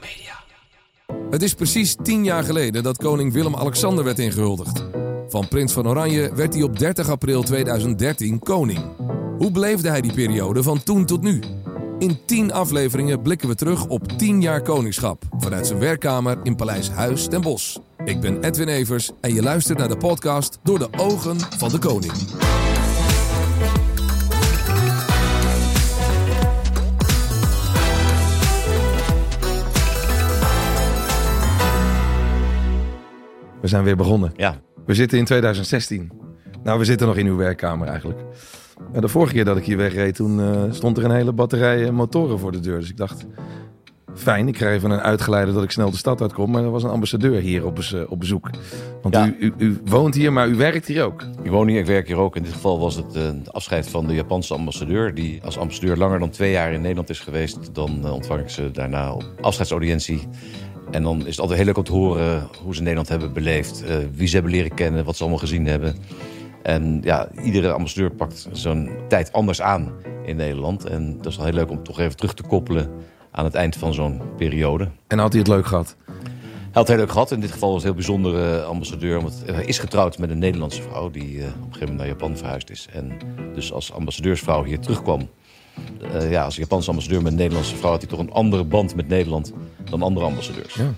Media. Het is precies tien jaar geleden dat koning Willem-Alexander werd ingehuldigd. Van prins van Oranje werd hij op 30 april 2013 koning. Hoe beleefde hij die periode van toen tot nu? In 10 afleveringen blikken we terug op 10 jaar koningschap vanuit zijn werkkamer in Paleis Huis ten Bosch. Ik ben Edwin Evers en je luistert naar de podcast Door de ogen van de koning. We zijn weer begonnen. Ja, We zitten in 2016. Nou, we zitten nog in uw werkkamer eigenlijk. De vorige keer dat ik hier wegreed, toen eh, stond er een hele batterij eh, motoren voor de deur. Dus ik dacht, fijn, ik krijg even een uitgeleide dat ik snel de stad uitkom. Maar er was een ambassadeur hier op, bes- op bezoek. Want Ja. u, u, u woont hier, maar u werkt hier ook. ik woon hier, ik werk hier ook. In dit geval was het eh, het afscheid van de Japanse ambassadeur. Die als ambassadeur langer dan twee jaar in Nederland is geweest. Dan eh, ontvang ik ze daarna op afscheidsaudiëntie. En dan is het altijd heel leuk om te horen hoe ze Nederland hebben beleefd. eh, wie ze hebben leren kennen, wat ze allemaal gezien hebben. En ja, iedere ambassadeur pakt zo'n tijd anders aan in Nederland. En dat is wel heel leuk om toch even terug te koppelen aan het eind van zo'n periode. En had hij het leuk gehad? Hij had het heel leuk gehad. In dit geval was een heel bijzondere ambassadeur. Want hij is getrouwd met een Nederlandse vrouw die eh, op een gegeven moment naar Japan verhuisd is. En dus als ambassadeursvrouw hier terugkwam. eh, ja, als Japanse ambassadeur met een Nederlandse vrouw had hij toch een andere band met Nederland dan andere ambassadeurs. Ja.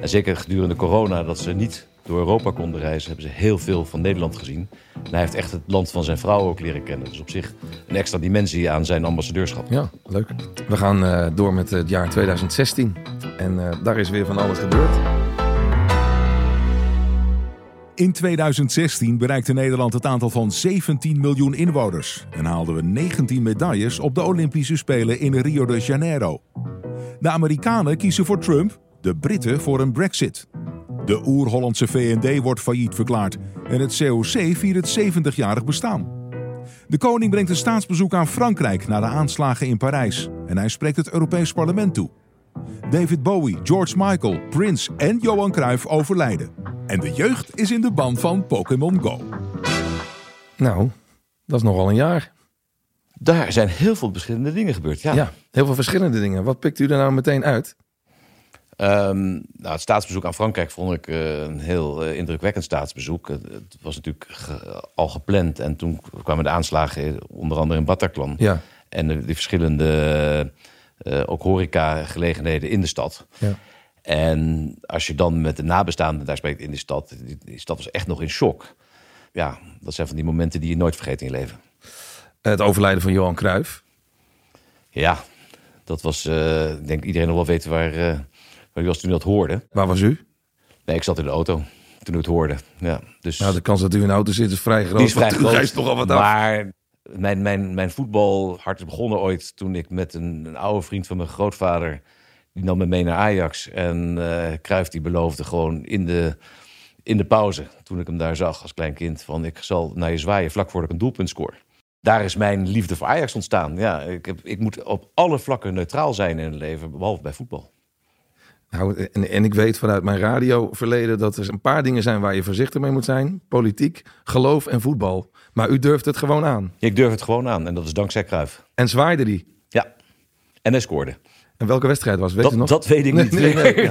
En zeker gedurende corona, dat ze niet door Europa konden reizen, hebben ze heel veel van Nederland gezien. En hij heeft echt het land van zijn vrouw ook leren kennen. Dus op zich een extra dimensie aan zijn ambassadeurschap. Ja, leuk. We gaan eh, door met het jaar 2016. En eh, daar is weer van alles gebeurd. In 2016 bereikte Nederland het aantal van 17 miljoen inwoners en haalden we 19 medailles op de Olympische Spelen in Rio de Janeiro. De Amerikanen kiezen voor Trump, de Britten voor een Brexit. De oer-Hollandse VND wordt failliet verklaard en het COC viert het 70-jarig bestaan. De koning brengt een staatsbezoek aan Frankrijk na de aanslagen in Parijs en hij spreekt het Europees Parlement toe. David Bowie, George Michael, Prince en Johan Cruijff overlijden. En de jeugd is in de band van Pokémon Go. Nou, dat is nogal een jaar. Daar zijn heel veel verschillende dingen gebeurd. Ja, heel veel verschillende dingen. Wat pikt u er nou meteen uit? Ehm, nou, het staatsbezoek aan Frankrijk vond ik eh, een heel eh, indrukwekkend staatsbezoek. Het, het was natuurlijk ge- al gepland en toen kwamen de aanslagen, onder andere in Bataclan. Ja, En de, die verschillende eh, ook horecagelegenheden in de stad. ja. En als je dan met de nabestaanden daar spreekt in de stad, die, die stad was echt nog in shock. Ja, dat zijn van die momenten die je nooit vergeet in je leven. Het overlijden van Johan Cruijff. Ja, dat was, eh, ik denk iedereen nog wel weten waar, eh waar hij was toen dat hoorde. Waar was u? Nee, ik zat in de auto toen ik het hoorde. Ja, dus Nou, de kans dat u in de auto zit is vrij groot. die is vrij u groot. toch al wat af. Maar mijn, mijn, mijn voetbalhart is begonnen ooit toen ik met een, een oude vriend van mijn grootvader... die nam me mee naar Ajax. En eh Cruijff die beloofde gewoon in de, in de pauze... toen ik hem daar zag als klein kind... van ik zal naar je zwaaien vlak voordat ik een doelpunt scoor. Daar is mijn liefde voor Ajax ontstaan. Ja, ik, heb, ik moet op alle vlakken neutraal zijn in het leven... behalve bij voetbal. Nou, en, en ik weet vanuit mijn radioverleden dat er een paar dingen zijn waar je voorzichtig mee moet zijn. Politiek, geloof en voetbal. Maar u durft het gewoon aan. Ik durf het gewoon aan en dat is dankzij Cruijff. En zwaaide die. Ja, en hij scoorde. En welke wedstrijd was? Weet Dat, nog? dat weet ik niet. Nee, nee,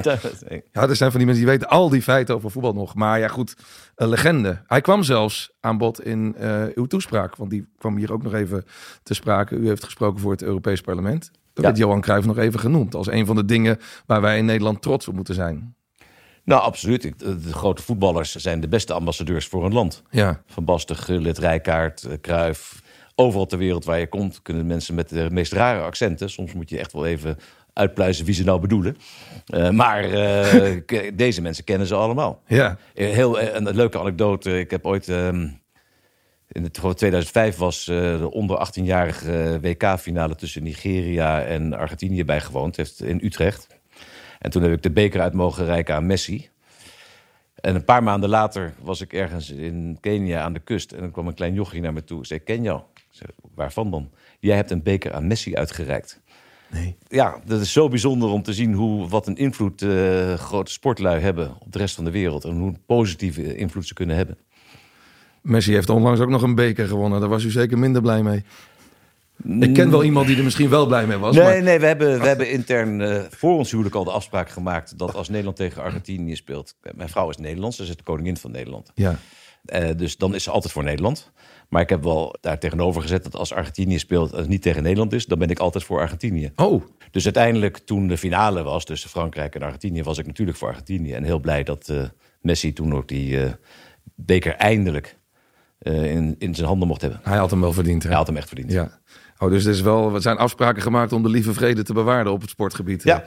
nee, ja. Er zijn van die mensen die weten al die feiten over voetbal nog. Maar ja, goed, een legende. Hij kwam zelfs aan bod in eh, uw toespraak. Want die kwam hier ook nog even te sprake. U heeft gesproken voor het Europees Parlement. Daar Ja. werd Johan Cruijff nog even genoemd. Als een van de dingen waar wij in Nederland trots op moeten zijn. Nou, absoluut. De grote voetballers zijn de beste ambassadeurs voor een land. Ja, Van Basten, Gullit, Rijkaard, eh, Cruijff. Overal ter wereld waar je komt kunnen mensen met de meest rare accenten. Soms moet je echt wel even uitpluizen wie ze nou bedoelen. Eh, maar eh, deze mensen kennen ze allemaal. ja. Eh, Heel een leuke anekdote. Ik heb ooit ehm, in het, geloof 2005 was de onder 18-jarige WK-finale tussen Nigeria en Argentinië bijgewoond. Heeft in Utrecht. En toen heb ik de beker uit mogen reiken aan Messi. En een paar maanden later was ik ergens in Kenia aan de kust. En dan kwam een klein jochie naar me toe. Zei, ken jou? Waarvan dan? Jij hebt een beker aan Messi uitgereikt. Nee. Ja, dat is zo bijzonder om te zien hoe, wat een invloed eh, grote sportlui hebben op de rest van de wereld. En hoe een positieve invloed ze kunnen hebben. Messi heeft onlangs ook nog een beker gewonnen. Daar was u zeker minder blij mee. Ik ken wel iemand die er misschien wel blij mee was. Nee, maar... nee we, hebben, we hebben intern uh, voor ons huwelijk al de afspraak gemaakt... dat als Nederland tegen Argentinië speelt... Mijn vrouw is Nederlands, ze is de koningin van Nederland. Ja. Uh, dus dan is ze altijd voor Nederland. Maar ik heb wel daar tegenover gezet dat als Argentinië speelt... en het niet tegen Nederland is, dan ben ik altijd voor Argentinië. Oh. Dus uiteindelijk, toen de finale was tussen Frankrijk en Argentinië... was ik natuurlijk voor Argentinië. En heel blij dat uh, Messi toen ook die beker eindelijk in, in zijn handen mocht hebben. Hij had hem wel verdiend, hè? Hij had hem echt verdiend. Ja. Oh, dus er, is wel, er zijn afspraken gemaakt om de lieve vrede te bewaren op het sportgebied. Ja,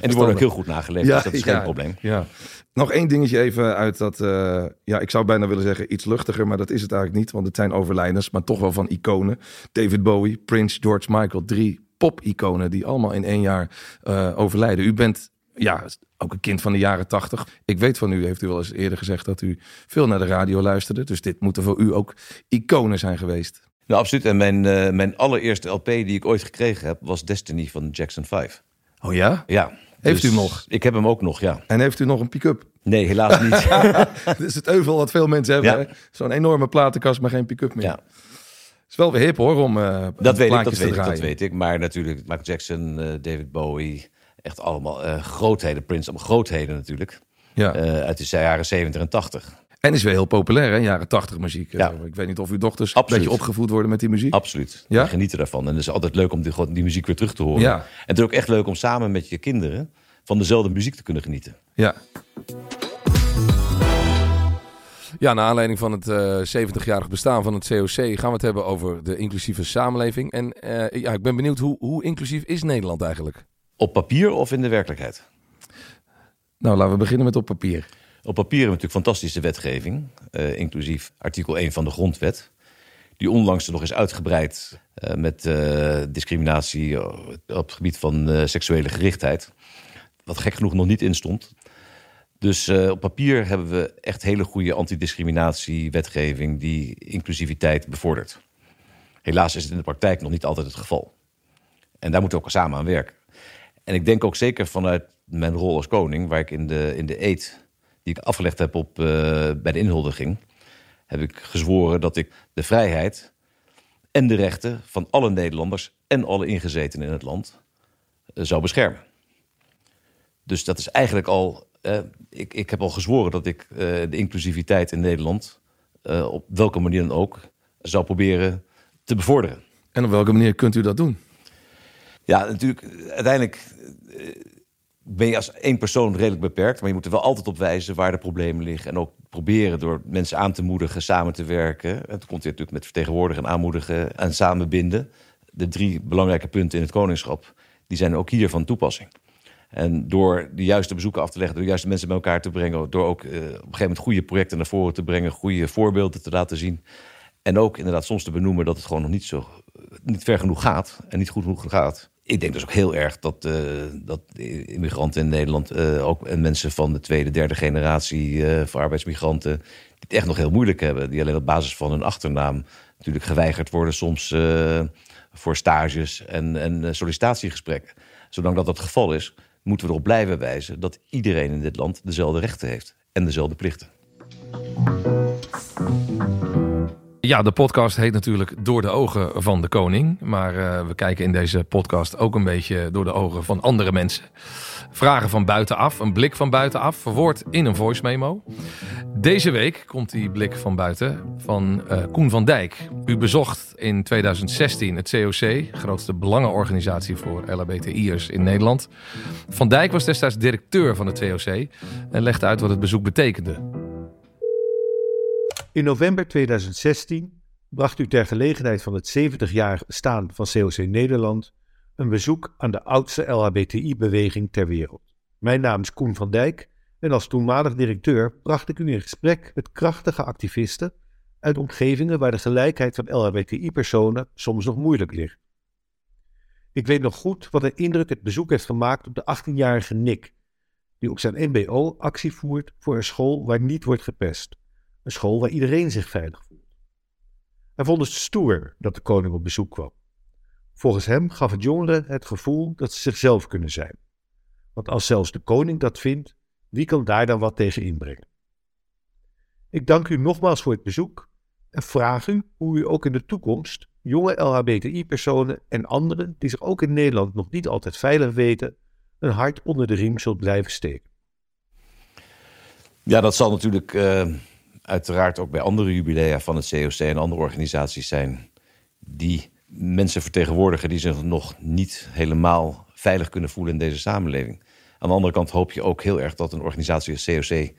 en die worden ook heel goed nageleefd, ja, dus dat is geen probleem. Ja. Nog één dingetje even uit dat, uh, ja, ik zou bijna willen zeggen iets luchtiger, maar dat is het eigenlijk niet, want het zijn overlijdens, maar toch wel van iconen. David Bowie, Prince, George Michael, drie pop-iconen die allemaal in één jaar uh, overlijden. U bent ja, ook een kind van de jaren tachtig. Ik weet van u, heeft u wel eens eerder gezegd dat u veel naar de radio luisterde. Dus dit moeten voor u ook iconen zijn geweest. Nou, absoluut. En mijn, uh, mijn allereerste LP die ik ooit gekregen heb, was Destiny van Jackson 5. Oh ja? Ja. Heeft dus u nog? Ik heb hem ook nog, ja. En heeft u nog een pick-up? Nee, helaas niet. dat is het euvel wat veel mensen hebben. Ja. Zo'n enorme platenkast, maar geen pick-up meer. Ja. is wel weer hip hoor, om uh, dat weet ik, dat weet ik, dat weet ik. Maar natuurlijk, Michael Jackson, uh, David Bowie, echt allemaal uh, grootheden. Prince, allemaal grootheden natuurlijk. Ja. Uit de jaren 70 en 80. En is weer heel populair, hè? Jaren 80 muziek. Ja. Uh, ik weet niet of uw dochters Absoluut. een beetje opgevoed worden met die muziek. Absoluut. Ja? We genieten daarvan. En het is altijd leuk om die, die muziek weer terug te horen. Ja. En het is ook echt leuk om samen met je kinderen van dezelfde muziek te kunnen genieten. Ja. Ja, naar aanleiding van het uh, 70-jarig bestaan van het COC gaan we het hebben over de inclusieve samenleving. En uh, ja, ik ben benieuwd, hoe, hoe inclusief is Nederland eigenlijk? Op papier of in de werkelijkheid? Nou, laten we beginnen met op papier. Op papier hebben we natuurlijk fantastische wetgeving, uh, inclusief artikel 1 van de grondwet. Die onlangs nog is uitgebreid uh, met uh, discriminatie op het gebied van seksuele gerichtheid. Wat gek genoeg nog niet in stond. Dus op papier hebben we echt hele goede antidiscriminatie-wetgeving die inclusiviteit bevordert. Helaas is het in de praktijk nog niet altijd het geval. En daar moeten we ook samen aan werken. En ik denk ook zeker vanuit mijn rol als koning, waar ik in de, in de eed die ik afgelegd heb op, uh, bij de inhuldiging, heb ik gezworen dat ik de vrijheid en de rechten van alle Nederlanders en alle ingezetenen in het land uh, zou beschermen. Dus dat is eigenlijk al. Uh, ik, ik heb al gezworen dat ik de inclusiviteit in Nederland op welke manier dan ook zou proberen te bevorderen. En op welke manier kunt u dat doen? Ja, natuurlijk. Uiteindelijk ben je als één persoon redelijk beperkt. Maar je moet er wel altijd op wijzen waar de problemen liggen. En ook proberen door mensen aan te moedigen samen te werken. En dat komt hier natuurlijk met vertegenwoordigen en aanmoedigen en samenbinden. De drie belangrijke punten in het koningschap, die zijn ook hier van toepassing. En door de juiste bezoeken af te leggen, door de juiste mensen bij elkaar te brengen, door ook uh, op een gegeven moment goede projecten naar voren te brengen, goede voorbeelden te laten zien. En ook inderdaad soms te benoemen dat het gewoon nog niet zo niet ver genoeg gaat en niet goed genoeg gaat ik denk dus ook heel erg dat, uh, dat immigranten in Nederland, uh, ook en mensen van de tweede, derde generatie uh, voor arbeidsmigranten, die het echt nog heel moeilijk hebben. Die alleen op basis van hun achternaam natuurlijk geweigerd worden, soms voor stages en, en sollicitatiegesprekken. Zolang dat dat het geval is, moeten we erop blijven wijzen dat iedereen in dit land dezelfde rechten heeft en dezelfde plichten. Ja, de podcast heet natuurlijk Door de ogen van de koning. Maar uh, we kijken in deze podcast ook een beetje door de ogen van andere mensen. Vragen van buitenaf, een blik van buitenaf, verwoord in een voice memo. Deze week komt die blik van buiten van uh, Koen van Dijk. U bezocht in 2016 het COC, grootste belangenorganisatie voor LHBTI'ers in Nederland. Van Dijk was destijds directeur van het COC en legde uit wat het bezoek betekende. In november 2016 bracht u ter gelegenheid van het 70-jarig bestaan van COC Nederland een bezoek aan de oudste LHBTI-beweging ter wereld. Mijn naam is Koen van Dijk en als toenmalig directeur bracht ik u in gesprek met krachtige activisten uit omgevingen waar de gelijkheid van LHBTI-personen soms nog moeilijk ligt. Ik weet nog goed wat een indruk het bezoek heeft gemaakt op de 18-jarige Nick, die op zijn MBO actie voert voor een school waar niet wordt gepest. Een school waar iedereen zich veilig voelt. Hij vond het stoer dat de koning op bezoek kwam. Volgens hem gaf het jongeren het gevoel dat ze zichzelf kunnen zijn. Want als zelfs de koning dat vindt, wie kan daar dan wat tegen inbrengen? Ik dank u nogmaals voor het bezoek en vraag u hoe u ook in de toekomst jonge LHBTI-personen en anderen die zich ook in Nederland nog niet altijd veilig weten, een hart onder de riem zult blijven steken. Ja, dat zal natuurlijk uh, uiteraard ook bij andere jubilea van het COC en andere organisaties zijn die mensen vertegenwoordigen die zich nog niet helemaal veilig kunnen voelen in deze samenleving. Aan de andere kant hoop je ook heel erg dat een organisatie als COC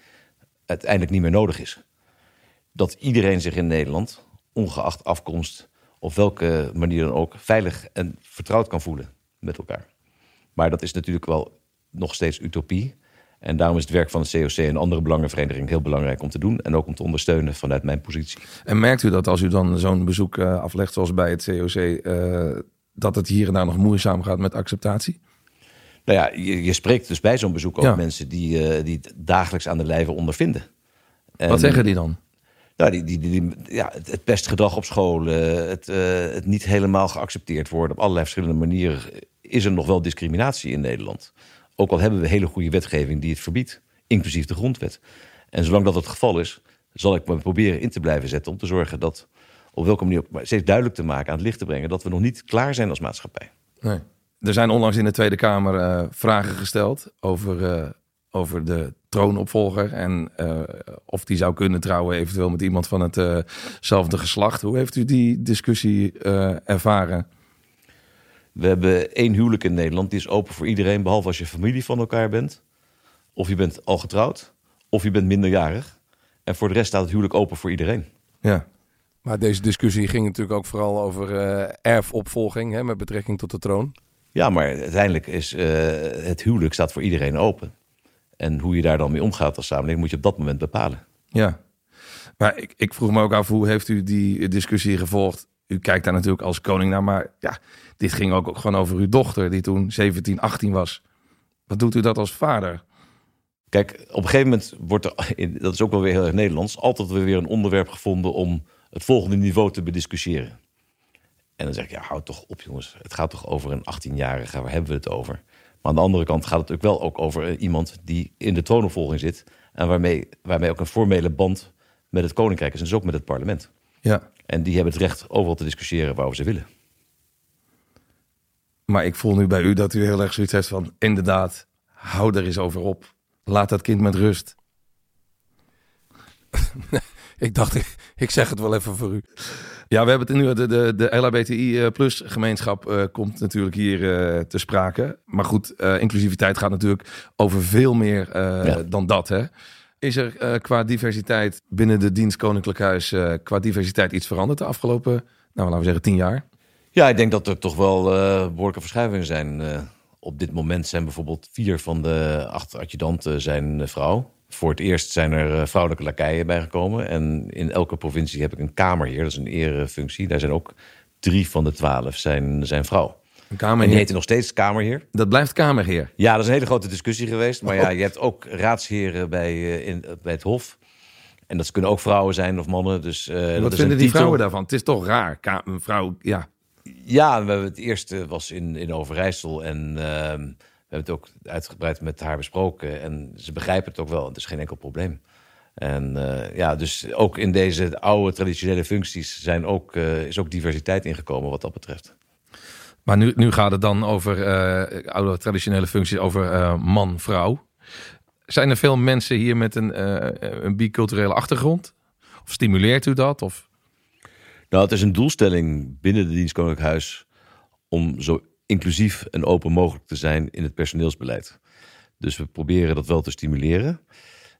uiteindelijk niet meer nodig is. Dat iedereen zich in Nederland, ongeacht afkomst of welke manier dan ook, veilig en vertrouwd kan voelen met elkaar. Maar dat is natuurlijk wel nog steeds utopie. En daarom is het werk van de COC en andere belangenverenigingen heel belangrijk om te doen. En ook om te ondersteunen vanuit mijn positie. En merkt u dat als u dan zo'n bezoek uh, aflegt, zoals bij het COC, uh, eh, dat het hier en daar nog moeizaam gaat met acceptatie? Nou ja, je, je spreekt dus bij zo'n bezoek ook mensen die, uh, die het dagelijks aan de lijve ondervinden. En, Wat zeggen die dan? Nou, die, die, die, ja, het, pestgedrag op school, het, het niet helemaal geaccepteerd worden op allerlei verschillende manieren, is er nog wel discriminatie in Nederland. Ook al hebben we hele goede wetgeving die het verbiedt, inclusief de grondwet. En zolang dat het geval is, zal ik me proberen in te blijven zetten om te zorgen dat op welke manier ook steeds duidelijk te maken, aan het licht te brengen, dat we nog niet klaar zijn als maatschappij. Nee. Er zijn onlangs in de Tweede Kamer uh, vragen gesteld over, uh, over de troonopvolger en uh, of die zou kunnen trouwen, eventueel met iemand van hetzelfde geslacht. Hoe heeft u die discussie ervaren? We hebben één huwelijk in Nederland, die is open voor iedereen, behalve als je familie van elkaar bent. Of je bent al getrouwd, of je bent minderjarig. En voor de rest staat het huwelijk open voor iedereen. Ja. Maar deze discussie ging natuurlijk ook vooral over uh, erfopvolging hè, met betrekking tot de troon. Ja, maar uiteindelijk is uh, het huwelijk staat voor iedereen open. En hoe je daar dan mee omgaat als samenleving moet je op dat moment bepalen. Ja, maar ik, ik vroeg me ook af, hoe heeft u die discussie gevolgd? U kijkt daar natuurlijk als koning naar, maar ja, dit ging ook, gewoon over uw dochter, die toen 17, 18 was. Wat doet u dat als vader? Kijk, op een gegeven moment wordt er, dat is ook wel weer heel erg Nederlands, altijd weer een onderwerp gevonden om het volgende niveau te bediscussiëren. En dan zeg ik, ja, houd toch op jongens. Het gaat toch over een 18-jarige, waar hebben we het over? Maar aan de andere kant gaat het ook wel ook over eh, iemand die in de troonopvolging zit. En waarmee, waarmee ook een formele band met het koninkrijk is. En dus ook met het parlement. Ja. En die hebben het recht overal te discussiëren waarover ze willen. Maar ik voel nu bij u dat u heel erg zoiets heeft van... inderdaad, hou er eens over op. Laat dat kind met rust. ik dacht, ik, ik, zeg het wel even voor u. Ja, we hebben het nu. De, de, de LHBTI eh, plus gemeenschap uh, komt natuurlijk hier uh, te sprake. Maar goed, inclusiviteit gaat natuurlijk over veel meer ja. dan dat. Hè? Is er qua diversiteit binnen de dienst Koninklijk Huis... qua diversiteit iets veranderd de afgelopen, nou, laten we zeggen, tien jaar? Ja, ik denk dat er toch wel uh, behoorlijke verschuivingen zijn. Op dit moment zijn bijvoorbeeld vier van de acht adjudanten zijn vrouw. Voor het eerst zijn er vrouwelijke lakeien bijgekomen. En in elke provincie heb ik een kamerheer, dat is een erefunctie. Daar zijn ook drie van de twaalf zijn, zijn vrouw. Een kamerheer. En die heet nog steeds kamerheer. Dat blijft kamerheer? Ja, dat is een hele grote discussie geweest. Maar ja, je hebt ook raadsheren bij, in, bij het Hof. En dat kunnen ook vrouwen zijn of mannen. Dus, Wat vinden die vrouwen daarvan? Het is toch raar. een vrouw, ja, ja, we hebben het eerste was in, in Overijssel. En uh, we hebben het ook uitgebreid met haar besproken. En ze begrijpen het ook wel. Het is geen enkel probleem. En uh, ja, dus ook in deze oude traditionele functies zijn ook, is ook diversiteit ingekomen wat dat betreft. Maar nu, nu gaat het dan over uh, oude traditionele functies, over man-vrouw. Zijn er veel mensen hier met een, een biculturele achtergrond? Of stimuleert u dat? Of? Nou, het is een doelstelling binnen de dienst Koninklijk Huis om zo inclusief en open mogelijk te zijn in het personeelsbeleid. Dus we proberen dat wel te stimuleren.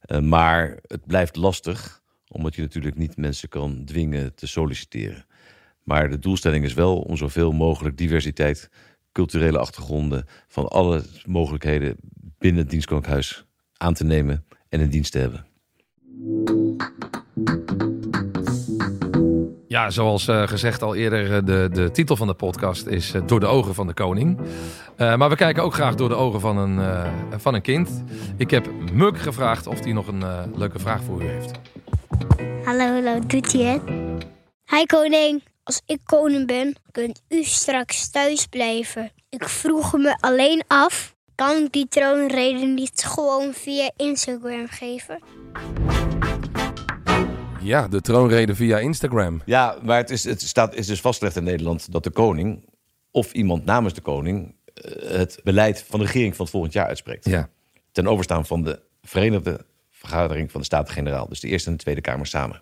Uh, maar het blijft lastig, omdat je natuurlijk niet mensen kan dwingen te solliciteren. Maar de doelstelling is wel om zoveel mogelijk diversiteit, culturele achtergronden van alle mogelijkheden binnen het dienst Koninklijk Huis aan te nemen en in dienst te hebben. Ja, zoals uh, gezegd al eerder, eh, de, de titel van de podcast is uh, Door de ogen van de koning. maar we kijken ook graag door de ogen van een, van een kind. Ik heb Muk gevraagd of hij nog een leuke vraag voor u heeft. Hallo, hallo, doet hij het? Hi koning, als ik koning ben, kunt u straks thuis blijven. Ik vroeg me alleen af, kan ik die troonreden niet gewoon via Instagram geven? Ja, de troonrede via Instagram. Ja, maar het is, het staat, is dus vastgelegd in Nederland dat de koning of iemand namens de koning eh, het beleid van de regering van het volgend jaar uitspreekt. Ja. Ten overstaan van de Verenigde Vergadering van de Staten-Generaal. Dus de Eerste en de Tweede Kamer samen.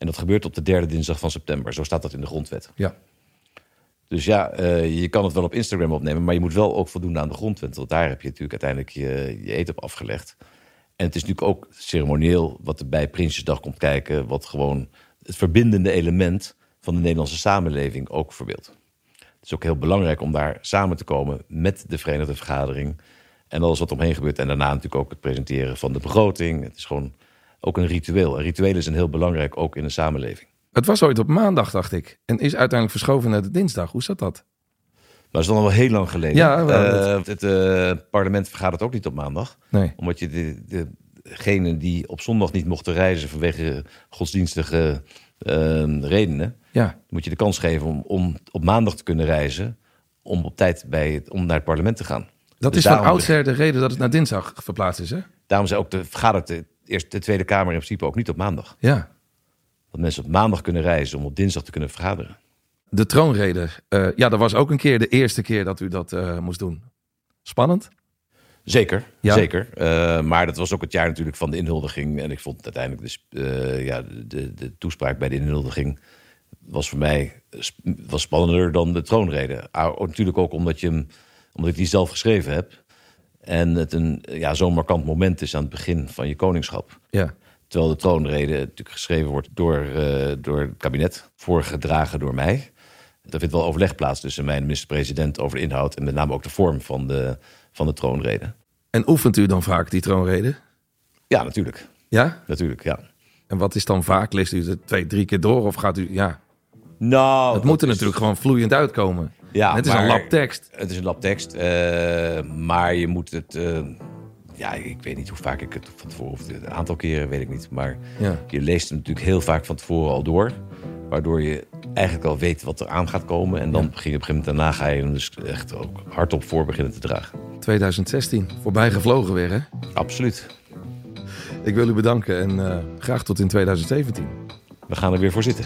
En dat gebeurt op de derde dinsdag van september. Zo staat dat in de grondwet. Ja. Dus ja, eh, je kan het wel op Instagram opnemen, maar je moet wel ook voldoen aan de grondwet. Want daar heb je natuurlijk uiteindelijk je, je eten op afgelegd. En het is natuurlijk ook ceremonieel wat er bij Prinsjesdag komt kijken, wat gewoon het verbindende element van de Nederlandse samenleving ook verbeeldt. Het is ook heel belangrijk om daar samen te komen met de Verenigde Vergadering en alles wat omheen gebeurt. En daarna natuurlijk ook het presenteren van de begroting. Het is gewoon ook een ritueel. En rituelen zijn heel belangrijk ook in een samenleving. Het was ooit op maandag, dacht ik. En is uiteindelijk verschoven naar de dinsdag. Hoe zat dat? Maar dat is dan al wel heel lang geleden. Ja, wel, Eh, het eh, parlement vergadert ook niet op maandag. Nee. Omdat je de, degenen die op zondag niet mochten reizen vanwege godsdienstige eh, redenen, Ja. moet je de kans geven om, om op maandag te kunnen reizen. Om op tijd bij het, om naar het parlement te gaan. Dat Dus is van oudsher de reden dat het naar dinsdag verplaatst is, hè? Daarom zijn ook de, vergadert de, eerst de Tweede Kamer in principe ook niet op maandag. Ja. Dat mensen op maandag kunnen reizen om op dinsdag te kunnen vergaderen. De troonrede. Eh, ja, dat was ook een keer de eerste keer dat u dat eh, moest doen. Spannend? Zeker, Ja. zeker. Eh, maar dat was ook het jaar natuurlijk van de inhuldiging. En ik vond uiteindelijk dus, eh, ja, de, de toespraak bij de inhuldiging was voor mij was spannender dan de troonrede. Ah, natuurlijk ook omdat, je hem, omdat ik die zelf geschreven heb. En het een ja, zo'n markant moment is aan het begin van je koningschap. Ja. Terwijl de troonrede natuurlijk geschreven wordt door, eh, door het kabinet, voorgedragen door mij. Er vindt wel overleg plaats tussen mij en de minister-president over de inhoud en met name ook de vorm van de, van de troonrede. En oefent u dan vaak die troonrede? Ja, natuurlijk. Ja? Natuurlijk, ja. En wat is dan vaak? Leest u het twee, drie keer door of gaat u... Ja, Nou, het moet er natuurlijk gewoon vloeiend uitkomen. Ja, het is maar- een lap tekst. Het is een lab tekst, eh, maar je moet het... eh, ja, ik weet niet hoe vaak ik het van tevoren... Of een aantal keren, weet ik niet. Maar Ja. je leest het natuurlijk heel vaak van tevoren al door. Waardoor je eigenlijk al weet wat er aan gaat komen. En dan begin je op een gegeven moment daarna ga je hem dus echt ook hardop voor beginnen te dragen. 2016, voorbij gevlogen weer, hè? Absoluut. Ik wil u bedanken en eh, graag tot in 2017. We gaan er weer voor zitten.